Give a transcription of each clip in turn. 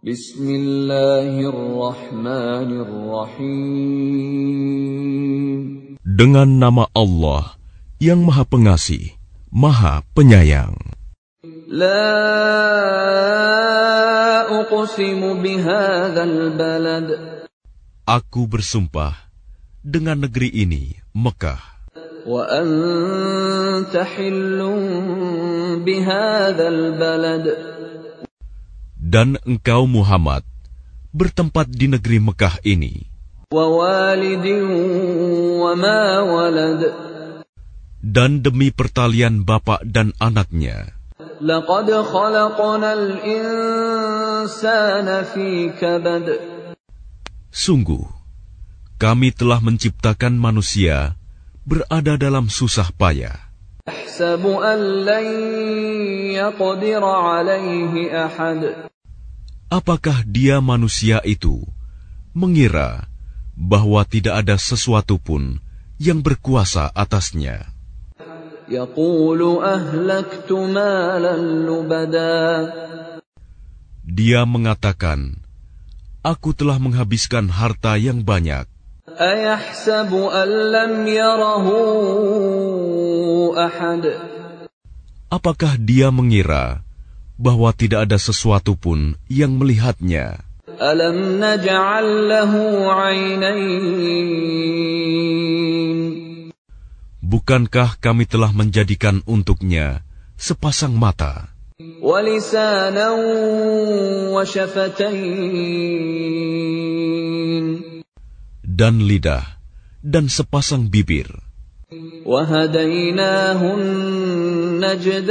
Bismillahirrahmanirrahim. Dengan nama Allah yang Maha Pengasih, Maha Penyayang. La uqsimu bihadzal balad. Aku bersumpah dengan negeri ini, Mekah. Wa anta hillun bihadzal balad. Dan engkau Muhammad bertempat di negeri Mekah ini. Wa walidin wa ma walad. Dan demi pertalian bapak dan anaknya. لقد خلقنا الإنسان في كبد Sungguh, kami telah menciptakan manusia berada dalam susah payah. يحسب أن لن يقدر عليه أحد Apakah dia manusia itu mengira bahwa tidak ada sesuatu pun yang berkuasa atasnya? Dia mengatakan, Aku telah menghabiskan harta yang banyak. Apakah dia mengira bahwa tidak ada sesuatu pun yang melihatnya. Bukankah kami telah menjadikan untuknya sepasang mata? Dan lidah dan sepasang bibir. وهديناه النجدين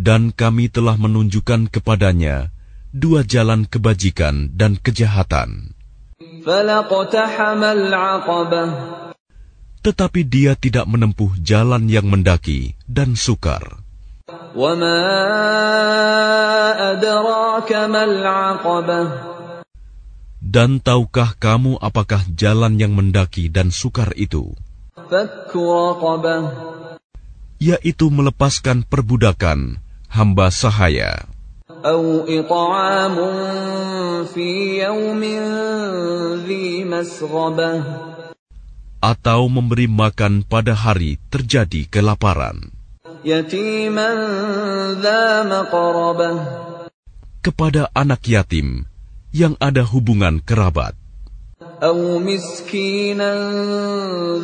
Dan kami telah menunjukkan kepadanya dua jalan kebajikan dan kejahatan. فلاقتحم العقبة Tetapi dia tidak menempuh jalan yang mendaki dan sukar. وما أدراك ما العقبة dan tahukah kamu apakah jalan yang mendaki dan sukar itu? Yaitu melepaskan perbudakan hamba sahaya. Atau memberi makan pada hari terjadi kelaparan. Kepada anak yatim yang ada hubungan kerabat. أو مسكينا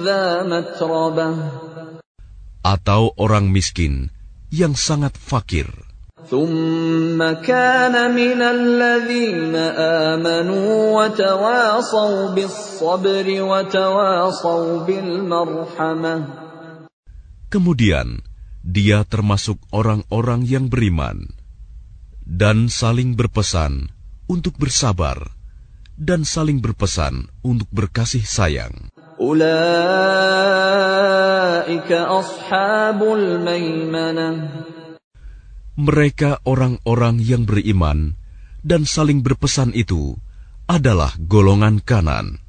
ذا متربة Atau orang miskin yang sangat fakir. ثم كان من الذين آمنوا وتواصوا بالصبر وتواصوا بالمرحمة Kemudian, dia termasuk orang-orang yang beriman dan saling berpesan untuk bersabar dan saling berpesan untuk berkasih sayang. أولئك أصحاب الميمنة Mereka orang-orang yang beriman dan saling berpesan itu adalah golongan kanan.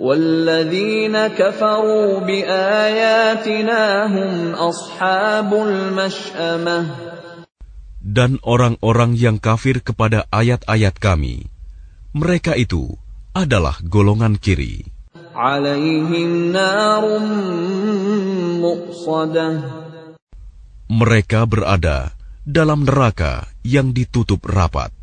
والذين كفروا بآياتنا هم أصحاب المشأمة dan orang-orang yang kafir kepada ayat-ayat kami. Mereka itu adalah golongan kiri. Mereka berada dalam neraka yang ditutup rapat.